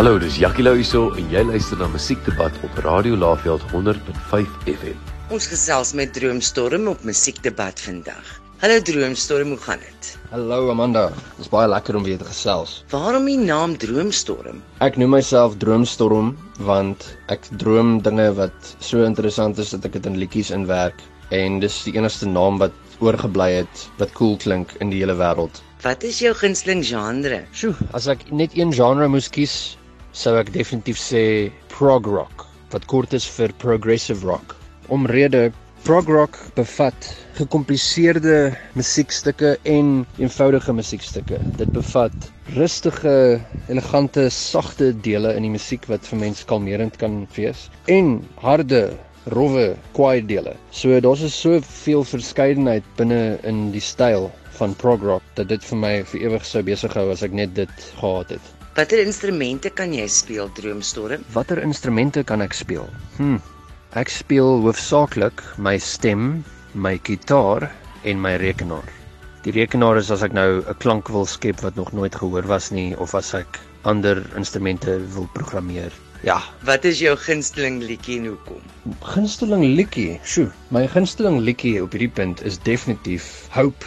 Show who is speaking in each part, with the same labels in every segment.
Speaker 1: Hallo, dis Jackie Lou hierso en jy luister na Musiekdebat op Radio Laveld 100.5 FM.
Speaker 2: Ons gesels met Droomstorm op Musiekdebat vandag. Hallo Droomstorm, hoe gaan dit?
Speaker 3: Hallo Amanda, dit is baie lekker om weer te gesels.
Speaker 2: Waarom die naam Droomstorm?
Speaker 3: Ek noem myself Droomstorm want ek droom dinge wat so interessant is dat ek dit in liedjies inwerk en dis die enigste naam wat oorgebly het wat cool klink in die hele wêreld.
Speaker 2: Wat is jou gunsteling genre?
Speaker 3: Sjoe, as ek net een genre moes kies, sou ek definitief sê prog rock, wat kort is vir progressive rock. Omrede prog rock bevat gekompliseerde musiekstukke en eenvoudige musiekstukke. Dit bevat rustige, elegante, sagte dele in die musiek wat vir mense kalmerend kan wees en harde rowwe kwaai dele. So daar's soveel verskeidenheid binne in die styl van prog rock dat dit vir my vir ewig sou besig hou as ek net dit gehad het.
Speaker 2: Watter instrumente kan jy speel, Droomstorm?
Speaker 3: Watter instrumente kan ek speel? Hm. Ek speel hoofsaaklik my stem, my gitaar en my rekenaar. Die rekenaar is as ek nou 'n klank wil skep wat nog nooit gehoor was nie of as ek ander instrumente wil programmeer. Ja.
Speaker 2: Wat is jou gunsteling liedjie en hoekom?
Speaker 3: Gunsteling liedjie. Sjoe, my gunsteling liedjie op hierdie punt is definitief Hope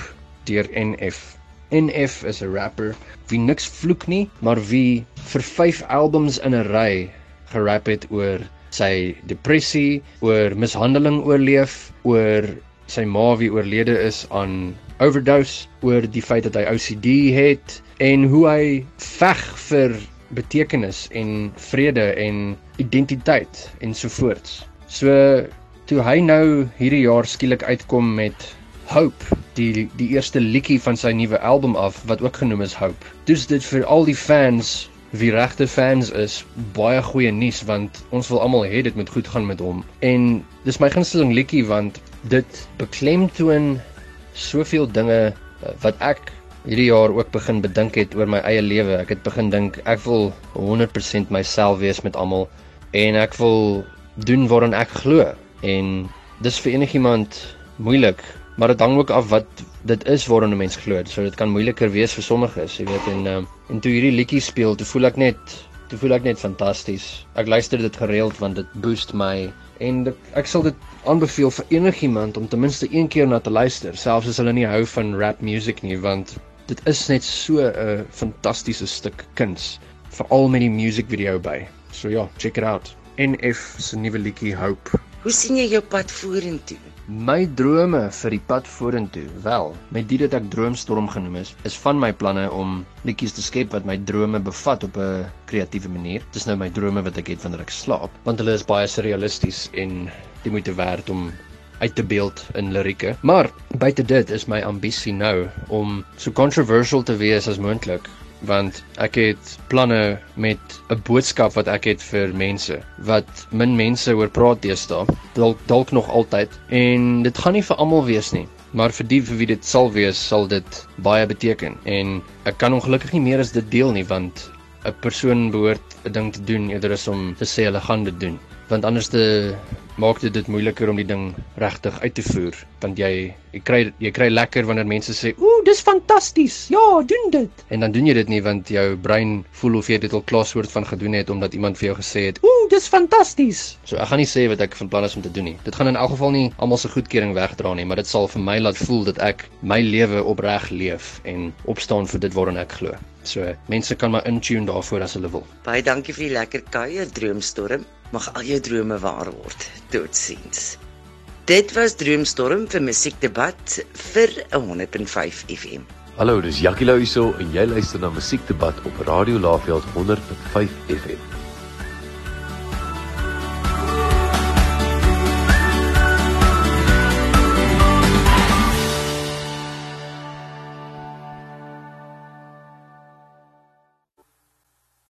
Speaker 3: deur NF. NF is 'n rapper wie niks vloek nie, maar wie vir 5 albums in 'n ry gerap het oor sy depressie, oor mishandeling oorleef, oor sy ma wie oorlede is aan overdose, oor die feit dat hy OCD het en hoe hy veg vir betekenis en vrede en identiteit ensovoorts. So toe hy nou hierdie jaar skielik uitkom met Hope, die die eerste liedjie van sy nuwe album af wat ook genoem is Hope. Dis dit vir al die fans wie regte fans is, baie goeie nuus want ons wil almal hê dit moet goed gaan met hom. En dis my gunsteling liedjie want dit beklemtoon soveel dinge eh, wat ek hierdie jaar ook begin bedink het oor my eie lewe. Ek het begin dink ek wil 100% myself wees met almal en ek wil doen waaraan ek glo. En dis vir enigiemand moeilik, maar dit hang ook af wat dit is waaraan 'n mens glo. So dit kan moeiliker wees vir sommiges, jy weet en uh, en toe hierdie liedjie speel, toe voel ek net toe voel ek net fantasties. Ek luister dit gereeld want dit boost my en dit, ek sal dit aanbeveel vir enigiemand om ten minste een keer na te luister, selfs as hulle nie hou van rap music nie, want dit is net so 'n fantastiese stuk kuns veral met die musiekvideo by. So ja, check it out. NF se nuwe liedjie Hope.
Speaker 2: Hoe sien jy jou pad vorentoe?
Speaker 3: My drome vir die pad vorentoe. Wel, met dit dat ek Droomstorm genoem is, is van my planne om liedjies te skep wat my drome bevat op 'n kreatiewe manier. Dis nou my drome wat ek het wanneer ek slaap, want hulle is baie surrealisties en die moeite werd om uit te beeld in lirieke. Maar buite dit is my ambisie nou om so controversial te wees as moontlik want ek het planne met 'n boodskap wat ek het vir mense wat min mense oor praat deesdae dalk dalk nog altyd. En dit gaan nie vir almal wees nie maar vir die vir wie dit sal wees sal dit baie beteken. En ek kan ongelukkig nie meer as dit deel nie want 'n persoon behoort 'n ding te doen eerder as om te sê hulle gaan dit doen. Want anders te maak dit dit moeiliker om die ding regtig uit te voer want jy jy kry jy kry lekker wanneer mense sê ooh dis fantasties. Ja doen dit. En dan doen jy dit nie want jou brein voel of jy dit al klaar soort van gedoen het omdat iemand vir jou gesê het ooh dis fantasties. So ek gaan nie sê wat ek van plan is om te doen nie. Dit gaan in elk geval nie almal se goedkeuring wegdra nie maar dit sal vir my laat voel dat ek my lewe opreg leef en opstaan vir dit waaraan ek glo. So mense kan maar intune daarvoor as hulle wil.
Speaker 2: Baie dankie vir die lekker kuier droomstorm mag al jou drome waar word. Totsiens. Dit was Droomstorm vir Musiekdebat vir 105 FM.
Speaker 1: Hallo, dis Jackie Lou hierso en jy luister na Musiekdebat op Radio Laveld 105 FM.